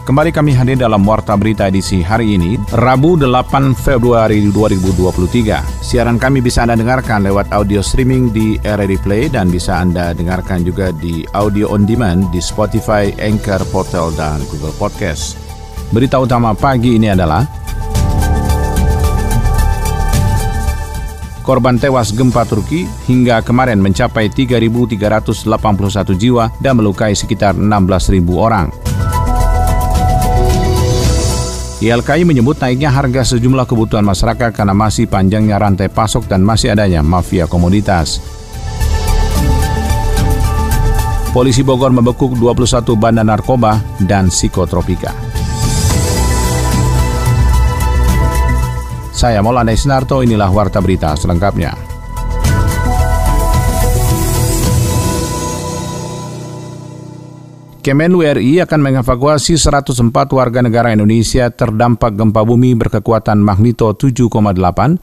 Kembali kami hadir dalam Warta Berita edisi hari ini, Rabu 8 Februari 2023. Siaran kami bisa Anda dengarkan lewat audio streaming di RRI Play dan bisa Anda dengarkan juga di audio on demand di Spotify, Anchor, Portal, dan Google Podcast. Berita utama pagi ini adalah Korban tewas gempa Turki hingga kemarin mencapai 3.381 jiwa dan melukai sekitar 16.000 orang. YLKI menyebut naiknya harga sejumlah kebutuhan masyarakat karena masih panjangnya rantai pasok dan masih adanya mafia komoditas. Polisi Bogor membekuk 21 bandar narkoba dan psikotropika. Saya Maulana Isnarto, inilah Warta Berita selengkapnya. Kemenlu RI akan mengevakuasi 104 warga negara Indonesia terdampak gempa bumi berkekuatan magnito 7,8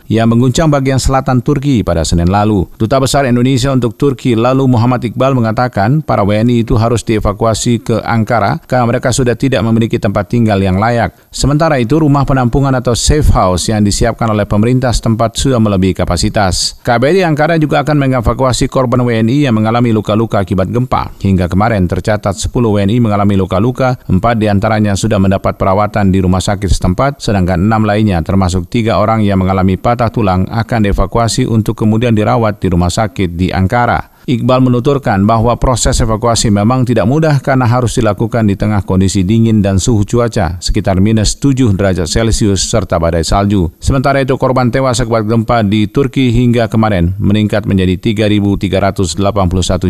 yang mengguncang bagian selatan Turki pada Senin lalu. Duta Besar Indonesia untuk Turki lalu Muhammad Iqbal mengatakan para WNI itu harus dievakuasi ke Ankara karena mereka sudah tidak memiliki tempat tinggal yang layak. Sementara itu rumah penampungan atau safe house yang disiapkan oleh pemerintah setempat sudah melebihi kapasitas. KBRI Ankara juga akan mengevakuasi korban WNI yang mengalami luka-luka akibat gempa. Hingga kemarin tercatat 10 WNI mengalami luka-luka, empat di antaranya sudah mendapat perawatan di rumah sakit setempat, sedangkan enam lainnya termasuk tiga orang yang mengalami patah tulang akan dievakuasi untuk kemudian dirawat di rumah sakit di Ankara. Iqbal menuturkan bahwa proses evakuasi memang tidak mudah karena harus dilakukan di tengah kondisi dingin dan suhu cuaca sekitar minus 7 derajat Celcius serta badai salju. Sementara itu korban tewas akibat gempa di Turki hingga kemarin meningkat menjadi 3.381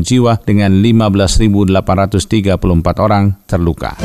jiwa dengan 15.834 orang terluka.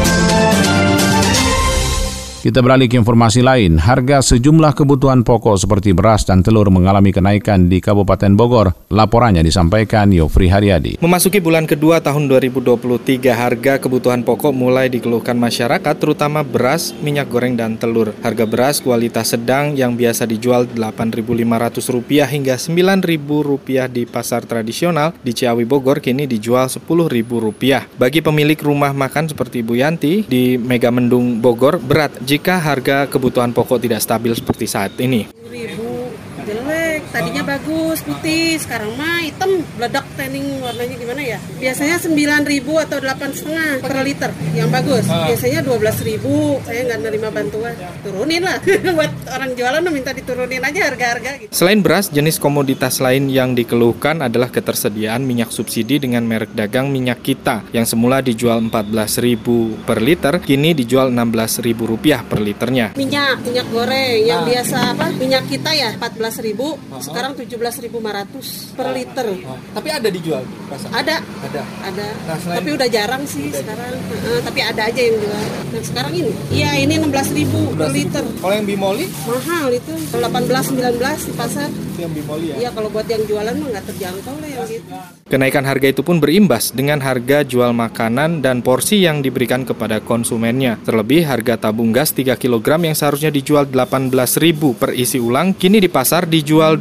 Kita beralih ke informasi lain. Harga sejumlah kebutuhan pokok seperti beras dan telur mengalami kenaikan di Kabupaten Bogor. Laporannya disampaikan Yofri Haryadi. Memasuki bulan kedua tahun 2023, harga kebutuhan pokok mulai dikeluhkan masyarakat, terutama beras, minyak goreng, dan telur. Harga beras kualitas sedang yang biasa dijual Rp8.500 hingga Rp9.000 di pasar tradisional di Ciawi Bogor kini dijual Rp10.000. Bagi pemilik rumah makan seperti Bu Yanti di Megamendung Bogor, berat jika harga kebutuhan pokok tidak stabil seperti saat ini? jelek tadinya bagus putih. Sekarang mah hitam meledak tanning warnanya gimana ya? Biasanya 9000 atau delapan setengah per liter. Yang bagus. Ah. biasanya 12000 saya nggak nerima bantuan. Turunin lah. Buat orang jualan minta diturunin aja harga-harga gitu. selain beras jenis komoditas lain yang dikeluhkan adalah ketersediaan minyak subsidi dengan merek dagang minyak kita yang semula dijual 14000 per liter kini dijual 16000 rupiah per liternya. Minyak minyak goreng yang ah. biasa apa? Minyak kita ya 14 ribu, uh -huh. sekarang 17.500 per liter. Uh, tapi ada dijual di pasar? Ada. Ada. Ada. Nah, selain... Tapi udah jarang sih udah. sekarang. Uh, tapi ada aja yang jual. Nah, sekarang ini. Iya, ini 16.000 per liter. Kalau yang bimoli? Mahal itu. 18 19 di pasar. Itu yang bimoli ya? Iya, kalau buat yang jualan mah nggak terjangkau lah yang gitu. Kenaikan harga itu pun berimbas dengan harga jual makanan dan porsi yang diberikan kepada konsumennya. Terlebih harga tabung gas 3 kg yang seharusnya dijual 18.000 per isi ulang kini di pasar dijual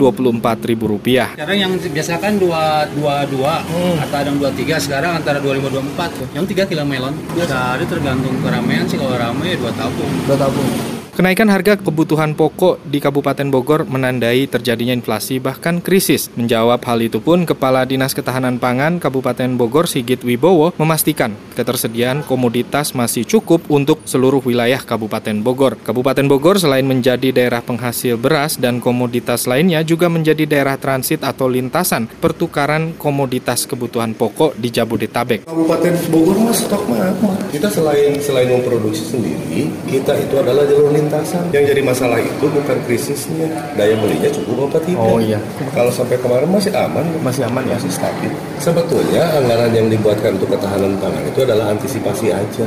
Rp24.000. Sekarang yang biasa kan 222 hmm. atau ada yang 23 sekarang antara 2524. Yang 3 kilo melon. Sehari tergantung keramaian sih kalau ramai ya 2 tabung. 2 tabung. Kenaikan harga kebutuhan pokok di Kabupaten Bogor menandai terjadinya inflasi bahkan krisis. Menjawab hal itu pun Kepala Dinas Ketahanan Pangan Kabupaten Bogor Sigit Wibowo memastikan ketersediaan komoditas masih cukup untuk seluruh wilayah Kabupaten Bogor. Kabupaten Bogor selain menjadi daerah penghasil beras dan komoditas lainnya juga menjadi daerah transit atau lintasan pertukaran komoditas kebutuhan pokok di Jabodetabek. Kabupaten Bogor mah stok mah Kita selain selain memproduksi sendiri, kita itu adalah jalur lintas pementasan. Yang jadi masalah itu bukan krisisnya, daya belinya cukup apa tidak. Oh iya. Kalau sampai kemarin masih aman, Masih aman ya? masih stabil. Sebetulnya anggaran yang dibuatkan untuk ketahanan pangan itu adalah antisipasi aja.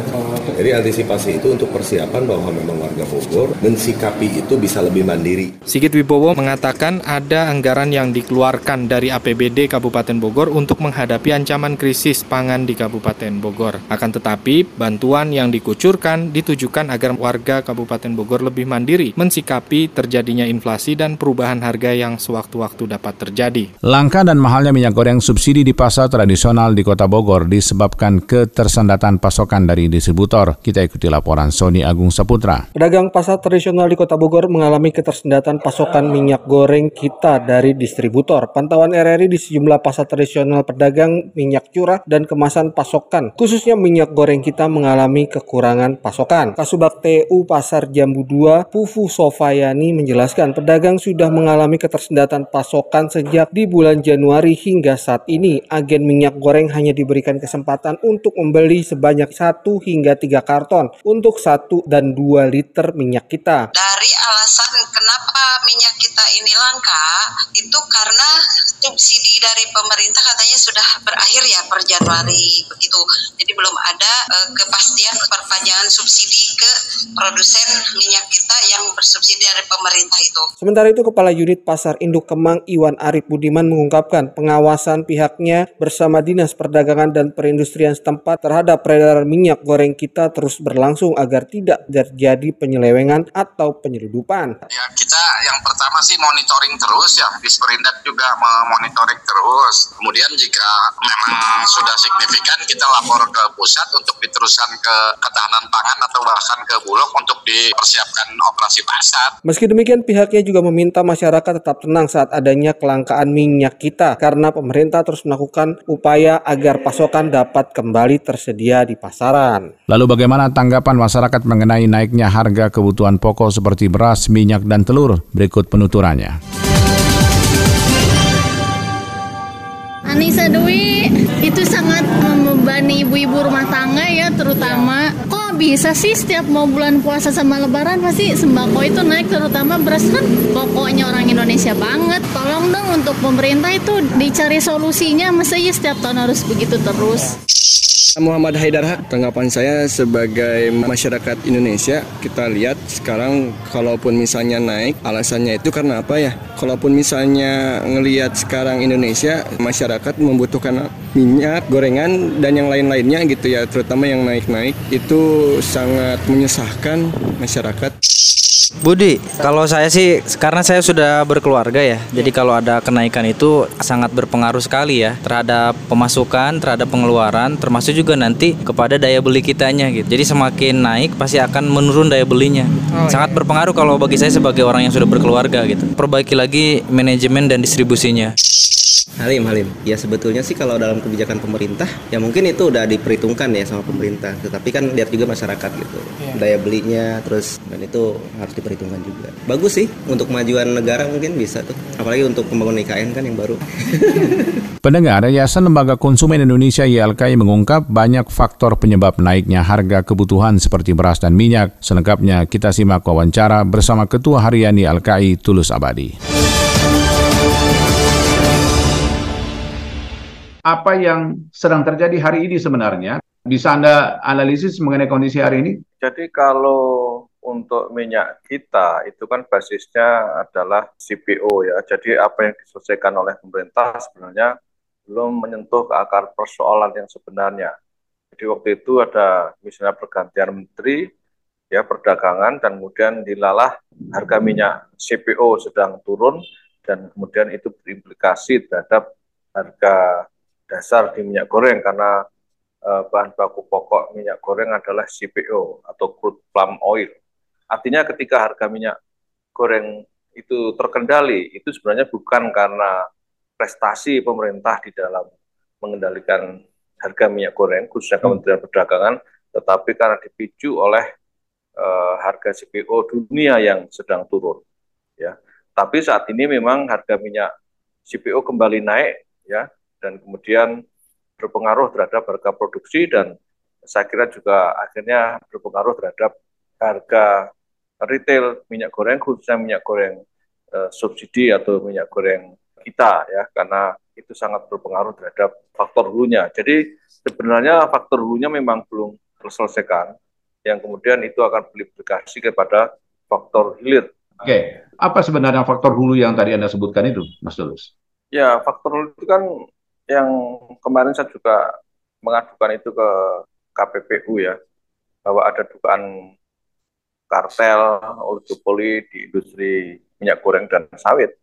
Jadi antisipasi itu untuk persiapan bahwa memang warga Bogor mensikapi itu bisa lebih mandiri. Sigit Wibowo mengatakan ada anggaran yang dikeluarkan dari APBD Kabupaten Bogor untuk menghadapi ancaman krisis pangan di Kabupaten Bogor. Akan tetapi, bantuan yang dikucurkan ditujukan agar warga Kabupaten Bogor lebih mandiri mensikapi terjadinya inflasi dan perubahan harga yang sewaktu-waktu dapat terjadi. Langka dan mahalnya minyak goreng subsidi di pasar tradisional di Kota Bogor disebabkan ketersendatan pasokan dari distributor. Kita ikuti laporan Sony Agung Saputra. Pedagang pasar tradisional di Kota Bogor mengalami ketersendatan pasokan minyak goreng kita dari distributor. Pantauan RRI di sejumlah pasar tradisional pedagang minyak curah dan kemasan pasokan, khususnya minyak goreng kita mengalami kekurangan pasokan. Kasubag TU Pasar Jambu 2, Pufu Sofayani menjelaskan pedagang sudah mengalami ketersendatan pasokan sejak di bulan Januari hingga saat ini. Agen minyak goreng hanya diberikan kesempatan untuk membeli sebanyak 1 hingga 3 karton untuk 1 dan 2 liter minyak kita. Dari alasan kenapa minyak kita ini langka itu karena subsidi dari pemerintah katanya sudah berakhir ya per Januari begitu. Jadi belum ada eh, kepastian perpanjangan subsidi ke produsen minyak kita yang bersubsidi dari pemerintah itu. Sementara itu, Kepala Unit Pasar Induk Kemang Iwan Arif Budiman mengungkapkan pengawasan pihaknya bersama Dinas Perdagangan dan Perindustrian setempat terhadap peredaran minyak goreng kita terus berlangsung agar tidak terjadi penyelewengan atau penyeludupan. Ya kita yang pertama sih monitoring terus ya, Disperindak juga memonitoring terus. Kemudian jika memang sudah signifikan kita lapor ke pusat untuk diteruskan ke ketahanan pangan atau bahkan ke Bulog untuk dipersiapkan operasi pasar. Meski demikian, pihaknya juga meminta masyarakat tetap tenang saat adanya kelangkaan minyak kita karena pemerintah terus melakukan upaya agar pasokan dapat kembali tersedia di pasaran. Lalu bagaimana tanggapan masyarakat mengenai naiknya harga kebutuhan pokok seperti beras, minyak, dan telur? Berikut penuturannya. Anissa Dwi itu sangat membebani ibu-ibu rumah tangga ya terutama. Kok bisa sih setiap mau bulan puasa sama lebaran pasti sembako itu naik terutama beras? Kan pokoknya orang Indonesia banget. Tolong dong untuk pemerintah itu dicari solusinya. Masa ya setiap tahun harus begitu terus Muhammad Haidar Haq, tanggapan saya sebagai masyarakat Indonesia, kita lihat sekarang kalaupun misalnya naik, alasannya itu karena apa ya? Kalaupun misalnya ngelihat sekarang Indonesia, masyarakat membutuhkan minyak, gorengan, dan yang lain-lainnya gitu ya, terutama yang naik-naik, itu sangat menyusahkan masyarakat. Budi, kalau saya sih karena saya sudah berkeluarga ya, jadi kalau ada kenaikan itu sangat berpengaruh sekali ya terhadap pemasukan, terhadap pengeluaran, termasuk juga nanti kepada daya beli kitanya gitu. Jadi semakin naik pasti akan menurun daya belinya. sangat berpengaruh kalau bagi saya sebagai orang yang sudah berkeluarga gitu. Perbaiki lagi manajemen dan distribusinya. Halim, Halim. Ya sebetulnya sih kalau dalam kebijakan pemerintah, ya mungkin itu udah diperhitungkan ya sama pemerintah. Tetapi kan lihat juga masyarakat gitu, daya belinya, terus dan itu harus diperhitungkan juga. Bagus sih untuk kemajuan negara mungkin bisa tuh. Apalagi untuk pembangunan IKN kan yang baru. Pendengar, Yayasan Lembaga Konsumen Indonesia YLKI mengungkap banyak faktor penyebab naiknya harga kebutuhan seperti beras dan minyak. Selengkapnya kita simak wawancara bersama Ketua Harian YLKI Tulus Abadi. Apa yang sedang terjadi hari ini sebenarnya? Bisa Anda analisis mengenai kondisi hari ini? Jadi kalau untuk minyak kita itu kan basisnya adalah CPO ya. Jadi apa yang diselesaikan oleh pemerintah sebenarnya belum menyentuh ke akar persoalan yang sebenarnya. Jadi waktu itu ada misalnya pergantian menteri ya perdagangan dan kemudian dilalah harga minyak CPO sedang turun dan kemudian itu berimplikasi terhadap harga dasar di minyak goreng karena uh, bahan baku pokok minyak goreng adalah CPO atau crude palm oil. Artinya ketika harga minyak goreng itu terkendali, itu sebenarnya bukan karena prestasi pemerintah di dalam mengendalikan harga minyak goreng, khususnya Kementerian Perdagangan, tetapi karena dipicu oleh uh, harga CPO dunia yang sedang turun. Ya, tapi saat ini memang harga minyak CPO kembali naik, ya, dan kemudian berpengaruh terhadap harga produksi dan saya kira juga akhirnya berpengaruh terhadap harga retail minyak goreng khususnya minyak goreng uh, subsidi atau minyak goreng kita ya karena itu sangat berpengaruh terhadap faktor hulunya. Jadi sebenarnya faktor hulunya memang belum terselesaikan yang kemudian itu akan berimplikasi kepada faktor hilir. Oke, apa sebenarnya faktor hulu yang tadi Anda sebutkan itu, Mas Tulus? Ya, faktor hulu itu kan yang kemarin saya juga mengadukan itu ke KPPU ya, bahwa ada dugaan kartel oligopoli di industri minyak goreng dan sawit.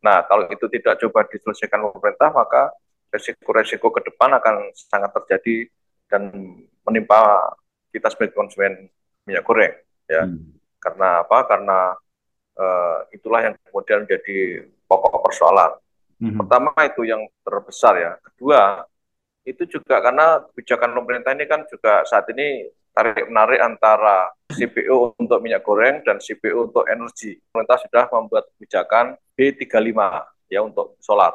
Nah, kalau itu tidak coba diselesaikan pemerintah, maka resiko-resiko ke depan akan sangat terjadi dan menimpa kita sebagai konsumen minyak goreng. Ya, hmm. karena apa? Karena uh, itulah yang kemudian menjadi pokok persoalan. Hmm. Pertama itu yang terbesar ya. Kedua itu juga karena kebijakan pemerintah ini kan juga saat ini tarik menarik antara CPO untuk minyak goreng dan CPO untuk energi. Pemerintah sudah membuat kebijakan B35 ya untuk solar.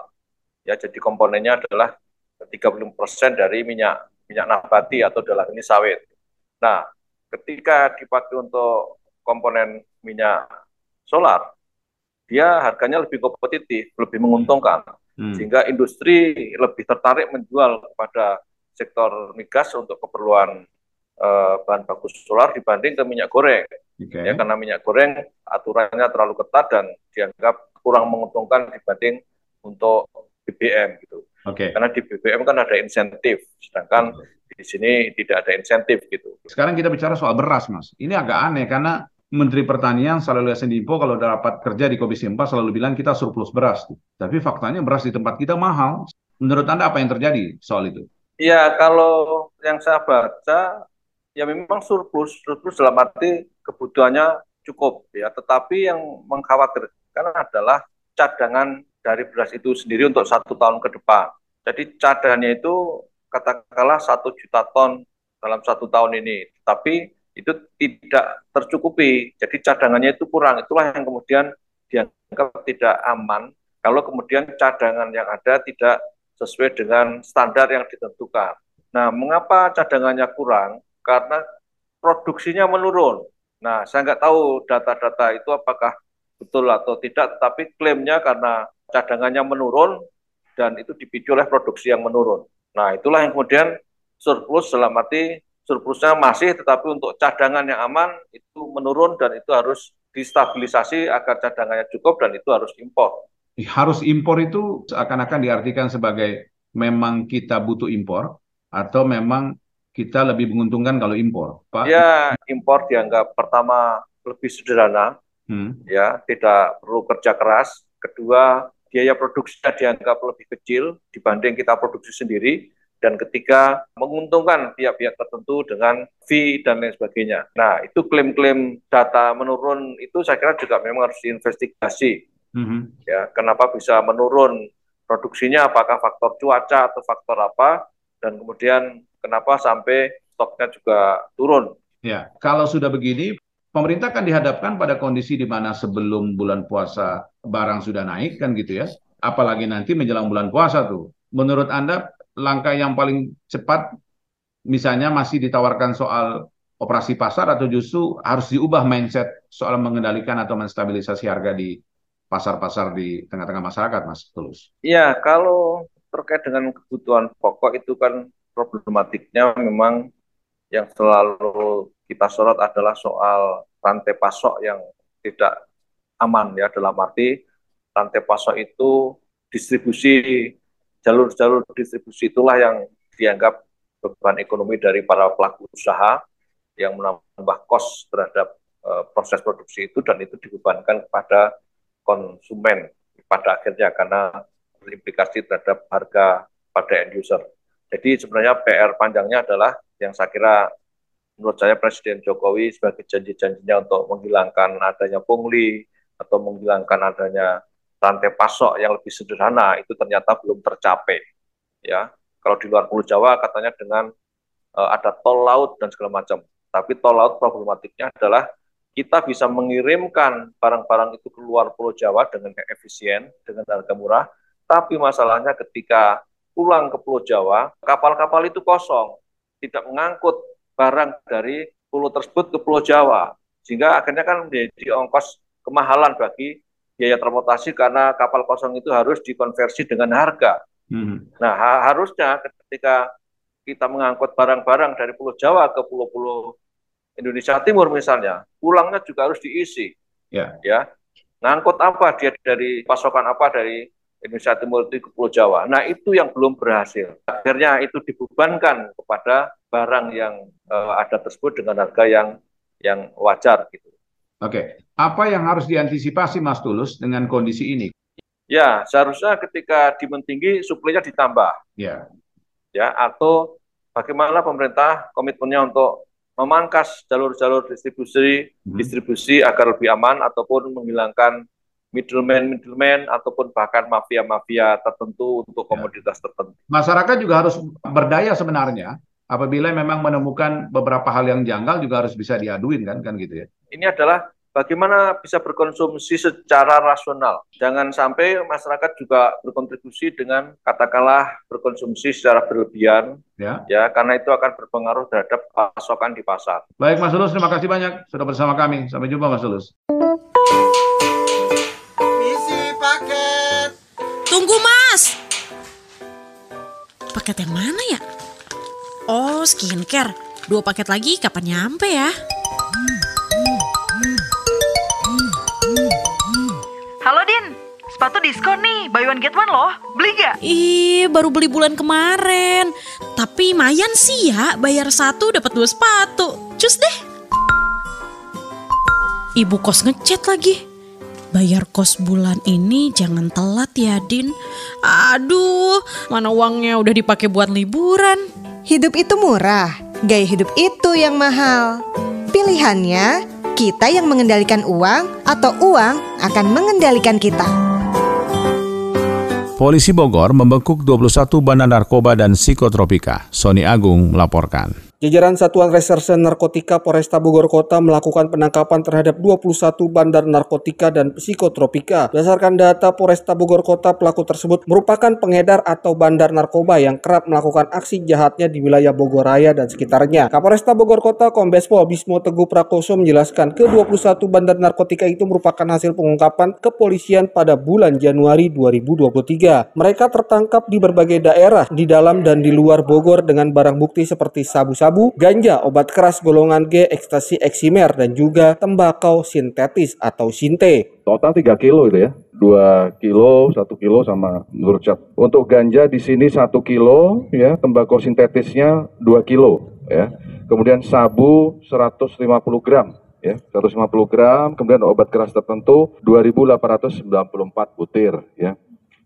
Ya, jadi komponennya adalah 30% dari minyak minyak nabati atau dalam ini sawit. Nah, ketika dipakai untuk komponen minyak solar, dia harganya lebih kompetitif, lebih menguntungkan. Hmm. Sehingga industri lebih tertarik menjual kepada sektor migas untuk keperluan uh, bahan baku solar dibanding ke minyak goreng. Okay. Ya karena minyak goreng aturannya terlalu ketat dan dianggap kurang menguntungkan dibanding untuk BBM gitu. Okay. Karena di BBM kan ada insentif, sedangkan okay. di sini tidak ada insentif gitu. Sekarang kita bicara soal beras, Mas. Ini agak aneh karena Menteri Pertanian selalu lihat Limpo kalau dapat kerja di Komisi 4 selalu bilang kita surplus beras. Tapi faktanya beras di tempat kita mahal. Menurut Anda apa yang terjadi soal itu? Ya, kalau yang saya baca ya memang surplus, surplus dalam arti kebutuhannya cukup ya, tetapi yang mengkhawatirkan adalah cadangan dari beras itu sendiri untuk satu tahun ke depan. Jadi cadangannya itu katakanlah satu juta ton dalam satu tahun ini, tapi itu tidak tercukupi. Jadi cadangannya itu kurang. Itulah yang kemudian dianggap tidak aman kalau kemudian cadangan yang ada tidak sesuai dengan standar yang ditentukan. Nah, mengapa cadangannya kurang? karena produksinya menurun. Nah, saya nggak tahu data-data itu apakah betul atau tidak, tapi klaimnya karena cadangannya menurun dan itu dipicu oleh produksi yang menurun. Nah, itulah yang kemudian surplus dalam surplusnya masih, tetapi untuk cadangan yang aman itu menurun dan itu harus distabilisasi agar cadangannya cukup dan itu harus impor. Harus impor itu seakan-akan diartikan sebagai memang kita butuh impor atau memang kita lebih menguntungkan kalau impor, Pak? Ya, impor dianggap pertama lebih sederhana, hmm. ya tidak perlu kerja keras. Kedua, biaya produksinya dianggap lebih kecil dibanding kita produksi sendiri. Dan ketiga, menguntungkan pihak-pihak tertentu dengan fee dan lain sebagainya. Nah, itu klaim-klaim data menurun itu saya kira juga memang harus diinvestigasi. Hmm. Ya, kenapa bisa menurun produksinya? Apakah faktor cuaca atau faktor apa? Dan kemudian kenapa sampai stoknya juga turun. Ya, kalau sudah begini, pemerintah kan dihadapkan pada kondisi di mana sebelum bulan puasa barang sudah naik kan gitu ya. Apalagi nanti menjelang bulan puasa tuh. Menurut Anda langkah yang paling cepat misalnya masih ditawarkan soal operasi pasar atau justru harus diubah mindset soal mengendalikan atau menstabilisasi harga di pasar-pasar di tengah-tengah masyarakat, Mas Tulus? Iya, kalau terkait dengan kebutuhan pokok itu kan problematiknya memang yang selalu kita sorot adalah soal rantai pasok yang tidak aman ya dalam arti rantai pasok itu distribusi jalur-jalur distribusi itulah yang dianggap beban ekonomi dari para pelaku usaha yang menambah kos terhadap uh, proses produksi itu dan itu dibebankan kepada konsumen pada akhirnya karena berimplikasi terhadap harga pada end user. Jadi sebenarnya PR panjangnya adalah yang saya kira menurut saya Presiden Jokowi sebagai janji-janjinya untuk menghilangkan adanya pungli atau menghilangkan adanya rantai pasok yang lebih sederhana itu ternyata belum tercapai. Ya, kalau di luar Pulau Jawa katanya dengan uh, ada tol laut dan segala macam. Tapi tol laut problematiknya adalah kita bisa mengirimkan barang-barang itu keluar Pulau Jawa dengan efisien, dengan harga murah. Tapi masalahnya ketika pulang ke Pulau Jawa, kapal-kapal itu kosong, tidak mengangkut barang dari pulau tersebut ke Pulau Jawa, sehingga akhirnya kan menjadi ongkos kemahalan bagi biaya transportasi karena kapal kosong itu harus dikonversi dengan harga. Hmm. Nah, ha harusnya ketika kita mengangkut barang-barang dari Pulau Jawa ke pulau-pulau Indonesia Timur misalnya, pulangnya juga harus diisi. Yeah. Ya. Ngangkut apa dia dari pasokan apa dari Indonesia Timur itu ke Pulau Jawa. Nah, itu yang belum berhasil. Akhirnya itu dibebankan kepada barang yang uh, ada tersebut dengan harga yang yang wajar gitu. Oke, apa yang harus diantisipasi Mas Tulus dengan kondisi ini? Ya, seharusnya ketika demand tinggi suplainya ditambah. Ya. Ya, atau bagaimana pemerintah komitmennya untuk memangkas jalur-jalur distribusi hmm. distribusi agar lebih aman ataupun menghilangkan middleman middleman ataupun bahkan mafia-mafia tertentu untuk ya. komoditas ya. tertentu. Masyarakat juga harus berdaya sebenarnya apabila memang menemukan beberapa hal yang janggal juga harus bisa diaduin kan kan gitu ya. Ini adalah bagaimana bisa berkonsumsi secara rasional. Jangan sampai masyarakat juga berkontribusi dengan katakanlah berkonsumsi secara berlebihan ya. ya karena itu akan berpengaruh terhadap pasokan di pasar. Baik Mas Tulus, terima kasih banyak sudah bersama kami. Sampai jumpa Mas Tulus. Tunggu mas. Paket yang mana ya? Oh skincare. Dua paket lagi kapan nyampe ya? Sepatu diskon nih, buy one get one loh. Beli gak? Ih, baru beli bulan kemarin. Tapi mayan sih ya, bayar satu dapat dua sepatu. Cus deh. Ibu kos ngechat lagi. Bayar kos bulan ini jangan telat ya Din. Aduh, mana uangnya udah dipakai buat liburan. Hidup itu murah, gaya hidup itu yang mahal. Pilihannya, kita yang mengendalikan uang atau uang akan mengendalikan kita. Polisi Bogor membekuk 21 bandar narkoba dan psikotropika. Sony Agung melaporkan. Jajaran Satuan Reserse Narkotika Polresta Bogor Kota melakukan penangkapan terhadap 21 bandar narkotika dan psikotropika. Berdasarkan data Polresta Bogor Kota, pelaku tersebut merupakan pengedar atau bandar narkoba yang kerap melakukan aksi jahatnya di wilayah Bogor Raya dan sekitarnya. Kapolresta Bogor Kota Kombes Pol Bismo Teguh Prakoso menjelaskan ke-21 bandar narkotika itu merupakan hasil pengungkapan kepolisian pada bulan Januari 2023. Mereka tertangkap di berbagai daerah di dalam dan di luar Bogor dengan barang bukti seperti sabu-sabu sabu, ganja, obat keras golongan G, ekstasi eksimer, dan juga tembakau sintetis atau sinte. Total 3 kilo itu ya. 2 kilo, 1 kilo sama nurcat. Untuk ganja di sini 1 kilo ya, tembakau sintetisnya 2 kilo ya. Kemudian sabu 150 gram ya 150 gram, kemudian obat keras tertentu 2.894 butir ya.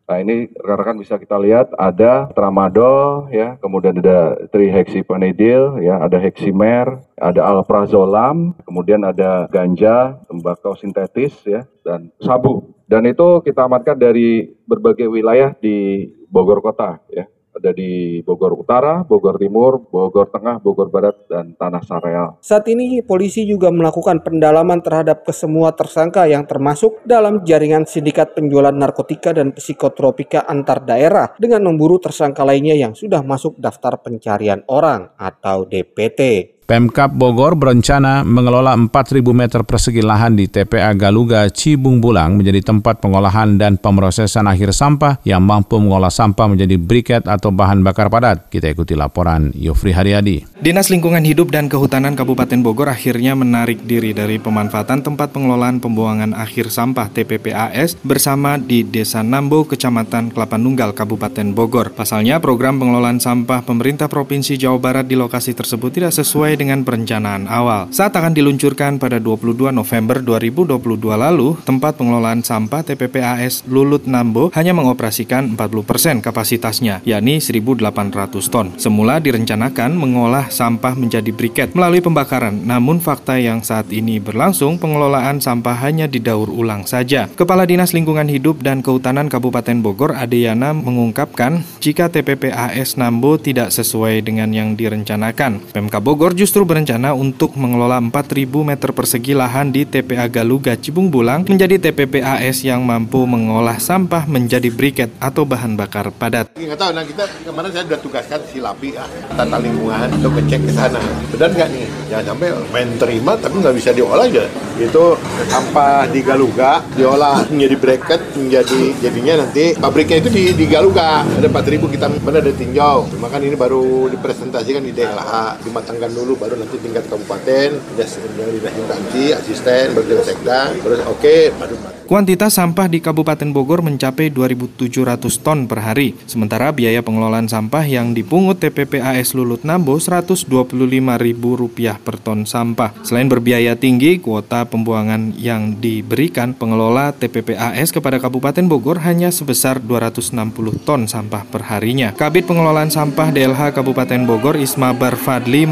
Nah ini rekan-rekan bisa kita lihat ada tramadol ya, kemudian ada trihexyphenidyl ya, ada heximer, ada alprazolam, kemudian ada ganja, tembakau sintetis ya dan sabu. Dan itu kita amankan dari berbagai wilayah di Bogor kota ya ada di Bogor Utara, Bogor Timur, Bogor Tengah, Bogor Barat, dan Tanah Sareal. Saat ini polisi juga melakukan pendalaman terhadap kesemua tersangka yang termasuk dalam jaringan sindikat penjualan narkotika dan psikotropika antar daerah dengan memburu tersangka lainnya yang sudah masuk daftar pencarian orang atau DPT. Pemkap Bogor berencana mengelola 4.000 meter persegi lahan di TPA Galuga Cibung Bulang menjadi tempat pengolahan dan pemrosesan akhir sampah yang mampu mengolah sampah menjadi briket atau bahan bakar padat. Kita ikuti laporan Yofri Haryadi. Dinas Lingkungan Hidup dan Kehutanan Kabupaten Bogor akhirnya menarik diri dari pemanfaatan tempat pengelolaan pembuangan akhir sampah TPPAS bersama di Desa Nambo, Kecamatan Kelapa Nunggal, Kabupaten Bogor. Pasalnya, program pengelolaan sampah pemerintah Provinsi Jawa Barat di lokasi tersebut tidak sesuai sesuai dengan perencanaan awal. Saat akan diluncurkan pada 22 November 2022 lalu, tempat pengelolaan sampah TPPAS Lulut Nambo hanya mengoperasikan 40% kapasitasnya, yakni 1.800 ton. Semula direncanakan mengolah sampah menjadi briket melalui pembakaran, namun fakta yang saat ini berlangsung pengelolaan sampah hanya didaur ulang saja. Kepala Dinas Lingkungan Hidup dan Kehutanan Kabupaten Bogor Adeyana mengungkapkan jika TPPAS Nambo tidak sesuai dengan yang direncanakan. Pemka Bogor justru berencana untuk mengelola 4.000 meter persegi lahan di TPA Galuga Cibung Bulang menjadi TPPAS yang mampu mengolah sampah menjadi briket atau bahan bakar padat. Nggak tahu, nah kita kemarin saya sudah tugaskan si Lapi ah, tata lingkungan untuk ngecek ke sana. Benar nggak nih? Jangan sampai main terima tapi nggak bisa diolah aja. Itu sampah di Galuga diolah menjadi bracket menjadi jadinya nanti pabriknya itu di, di Galuga ada 4000 kita mana ada tinjau. Cuma kan ini baru dipresentasikan di DLH dimatangkan dulu baru nanti tingkat kabupaten dinas instansi asisten baru sekda terus oke okay, baru Kuantitas sampah di Kabupaten Bogor mencapai 2.700 ton per hari. Sementara biaya pengelolaan sampah yang dipungut TPPAS Lulut Nambo Rp125.000 per ton sampah. Selain berbiaya tinggi, kuota pembuangan yang diberikan pengelola TPPAS kepada Kabupaten Bogor hanya sebesar 260 ton sampah per harinya. Kabit Pengelolaan Sampah DLH Kabupaten Bogor Isma Barfadli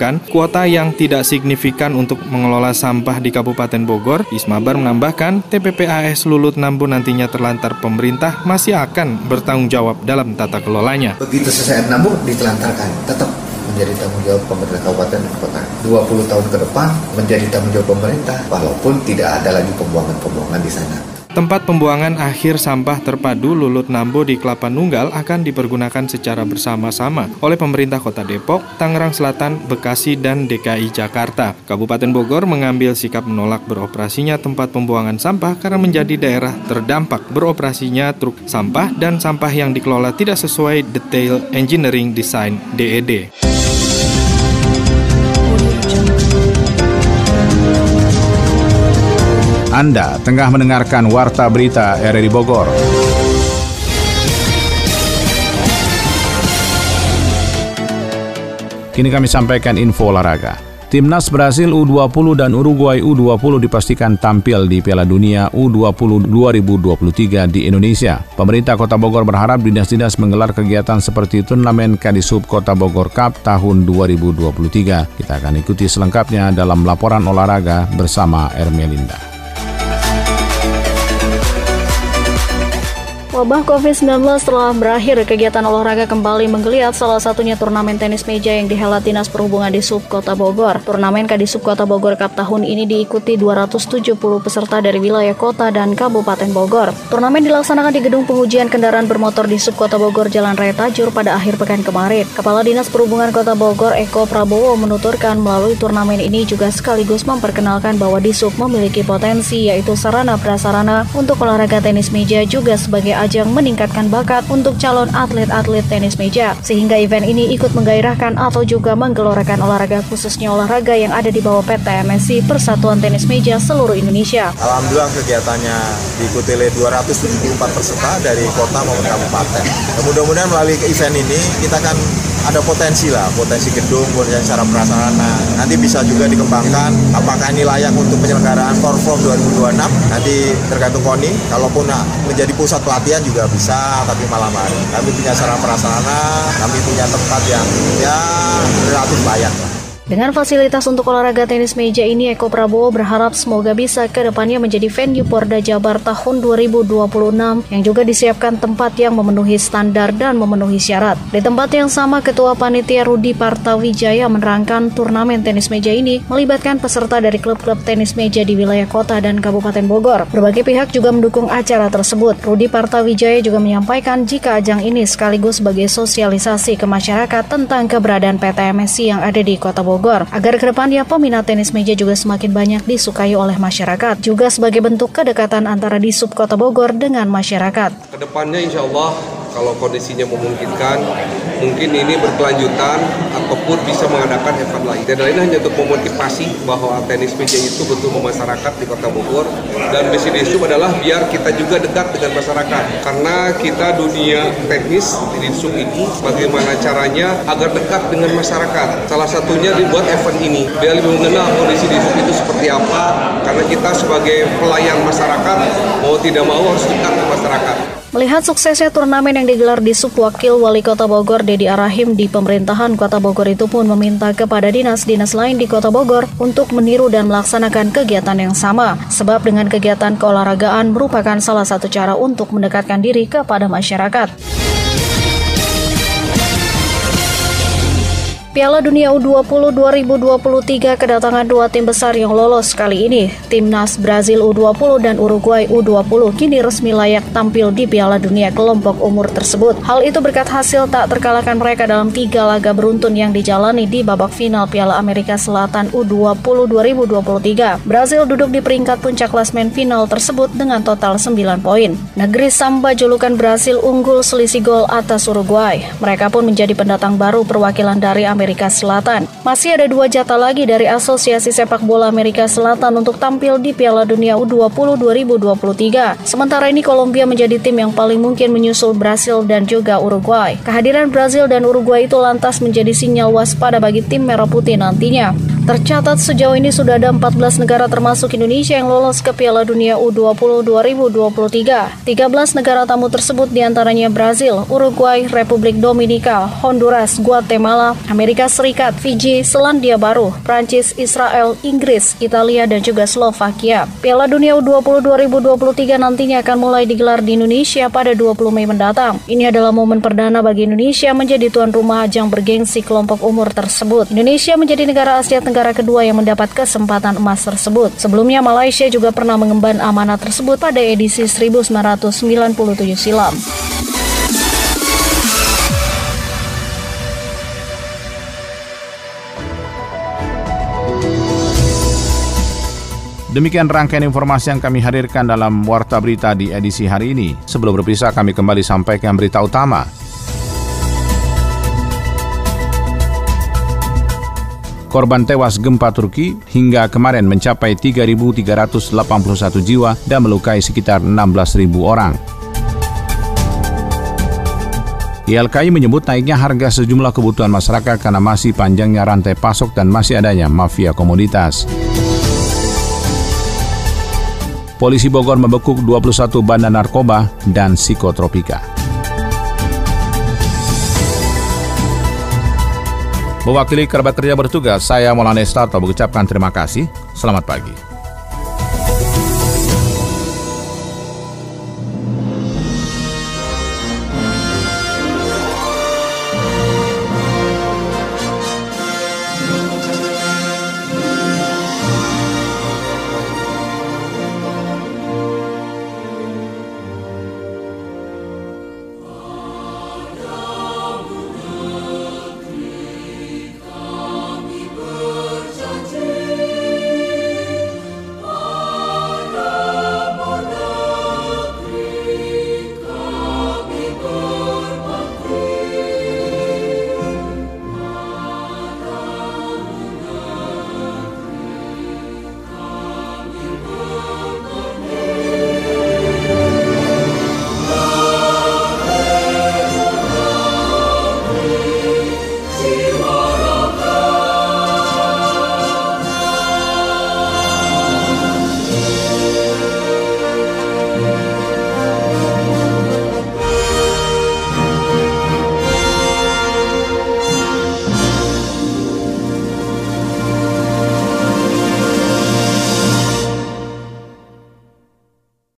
mengungkapkan kuota yang tidak signifikan untuk mengelola sampah di Kabupaten Bogor. Isma Bar menambahkan TPPAS Lulut Nambu nantinya terlantar pemerintah masih akan bertanggung jawab dalam tata kelolanya. Begitu selesai Nambu ditelantarkan, tetap menjadi tanggung jawab pemerintah kabupaten dan kota. 20 tahun ke depan menjadi tanggung jawab pemerintah walaupun tidak ada lagi pembuangan-pembuangan di sana. Tempat pembuangan akhir sampah terpadu Lulut Nambo di Kelapa Nunggal akan dipergunakan secara bersama-sama oleh pemerintah Kota Depok, Tangerang Selatan, Bekasi, dan DKI Jakarta. Kabupaten Bogor mengambil sikap menolak beroperasinya tempat pembuangan sampah karena menjadi daerah terdampak beroperasinya truk sampah dan sampah yang dikelola tidak sesuai detail engineering design DED. Anda tengah mendengarkan Warta Berita RRI Bogor. Kini kami sampaikan info olahraga. Timnas Brasil U20 dan Uruguay U20 dipastikan tampil di Piala Dunia U20 2023 di Indonesia. Pemerintah Kota Bogor berharap dinas-dinas menggelar kegiatan seperti turnamen Kadisub Kota Bogor Cup tahun 2023. Kita akan ikuti selengkapnya dalam laporan olahraga bersama Ermelinda. Wabah COVID-19 telah berakhir, kegiatan olahraga kembali menggeliat salah satunya turnamen tenis meja yang dihelat Dinas Perhubungan di Sub Kota Bogor. Turnamen Kadisub Kota Bogor Cup tahun ini diikuti 270 peserta dari wilayah kota dan Kabupaten Bogor. Turnamen dilaksanakan di gedung pengujian kendaraan bermotor di Sub Kota Bogor Jalan Raya Tajur pada akhir pekan kemarin. Kepala Dinas Perhubungan Kota Bogor Eko Prabowo menuturkan melalui turnamen ini juga sekaligus memperkenalkan bahwa di Sub memiliki potensi yaitu sarana prasarana untuk olahraga tenis meja juga sebagai ajang meningkatkan bakat untuk calon atlet-atlet tenis meja, sehingga event ini ikut menggairahkan atau juga menggelorakan olahraga khususnya olahraga yang ada di bawah PT MSI Persatuan Tenis Meja seluruh Indonesia. Alhamdulillah kegiatannya diikuti oleh 274 peserta dari kota maupun kabupaten. Mudah-mudahan melalui event ini kita akan ada potensi lah, potensi gedung, potensi cara prasarana. Nanti bisa juga dikembangkan apakah ini layak untuk penyelenggaraan Perform 2026. Nanti tergantung KONI, kalaupun menjadi pusat pelatihan juga bisa tapi malam hari kami punya sarana prasarana kami punya tempat yang ya relatif layak lah dengan fasilitas untuk olahraga tenis meja ini, Eko Prabowo berharap semoga bisa ke depannya menjadi venue Porda Jabar tahun 2026 yang juga disiapkan tempat yang memenuhi standar dan memenuhi syarat. Di tempat yang sama, Ketua Panitia Rudi Partawijaya menerangkan turnamen tenis meja ini melibatkan peserta dari klub-klub tenis meja di wilayah kota dan Kabupaten Bogor. Berbagai pihak juga mendukung acara tersebut. Rudi Partawijaya juga menyampaikan jika ajang ini sekaligus sebagai sosialisasi ke masyarakat tentang keberadaan PTMSI yang ada di Kota Bogor Bogor agar ke depannya peminat tenis meja juga semakin banyak disukai oleh masyarakat juga sebagai bentuk kedekatan antara di sub kota Bogor dengan masyarakat. Ke depannya insya Allah kalau kondisinya memungkinkan mungkin ini berkelanjutan ataupun bisa mengadakan event lain. Dan lain hanya untuk memotivasi bahwa tenis meja itu betul masyarakat di kota Bogor. Dan misi Disub adalah biar kita juga dekat dengan masyarakat. Karena kita dunia teknis di Disub ini bagaimana caranya agar dekat dengan masyarakat. Salah satunya dibuat event ini. Biar lebih mengenal kondisi Disub itu seperti apa. Karena kita sebagai pelayan masyarakat mau tidak mau harus dekat masyarakat Melihat suksesnya turnamen yang digelar di Subwakil Wali Kota Bogor Dedi Arahim di pemerintahan Kota Bogor itu pun meminta kepada dinas-dinas lain di Kota Bogor untuk meniru dan melaksanakan kegiatan yang sama. Sebab dengan kegiatan keolahragaan merupakan salah satu cara untuk mendekatkan diri kepada masyarakat. Piala Dunia U20 2023 kedatangan dua tim besar yang lolos kali ini. Timnas Brazil U20 dan Uruguay U20 kini resmi layak tampil di Piala Dunia kelompok umur tersebut. Hal itu berkat hasil tak terkalahkan mereka dalam tiga laga beruntun yang dijalani di babak final Piala Amerika Selatan U20 2023. Brazil duduk di peringkat puncak klasmen final tersebut dengan total 9 poin. Negeri Samba julukan Brazil unggul selisih gol atas Uruguay. Mereka pun menjadi pendatang baru perwakilan dari Amerika Amerika Selatan. Masih ada dua jatah lagi dari Asosiasi Sepak Bola Amerika Selatan untuk tampil di Piala Dunia U20 2023. Sementara ini Kolombia menjadi tim yang paling mungkin menyusul Brasil dan juga Uruguay. Kehadiran Brasil dan Uruguay itu lantas menjadi sinyal waspada bagi tim Merah Putih nantinya. Tercatat sejauh ini sudah ada 14 negara termasuk Indonesia yang lolos ke Piala Dunia U20 2023. 13 negara tamu tersebut di antaranya Brazil, Uruguay, Republik Dominika, Honduras, Guatemala, Amerika Serikat, Fiji, Selandia Baru, Prancis, Israel, Inggris, Italia, dan juga Slovakia. Piala Dunia U20 2023 nantinya akan mulai digelar di Indonesia pada 20 Mei mendatang. Ini adalah momen perdana bagi Indonesia menjadi tuan rumah ajang bergengsi kelompok umur tersebut. Indonesia menjadi negara Asia Tenggara negara kedua yang mendapat kesempatan emas tersebut. Sebelumnya Malaysia juga pernah mengemban amanah tersebut pada edisi 1997 silam. Demikian rangkaian informasi yang kami hadirkan dalam Warta Berita di edisi hari ini. Sebelum berpisah, kami kembali sampaikan berita utama. Korban tewas gempa Turki hingga kemarin mencapai 3.381 jiwa dan melukai sekitar 16.000 orang. YLKI menyebut naiknya harga sejumlah kebutuhan masyarakat karena masih panjangnya rantai pasok dan masih adanya mafia komoditas. Polisi Bogor membekuk 21 bandar narkoba dan psikotropika. Mewakili kerabat kerja bertugas, saya Maulana Estarto mengucapkan terima kasih. Selamat pagi.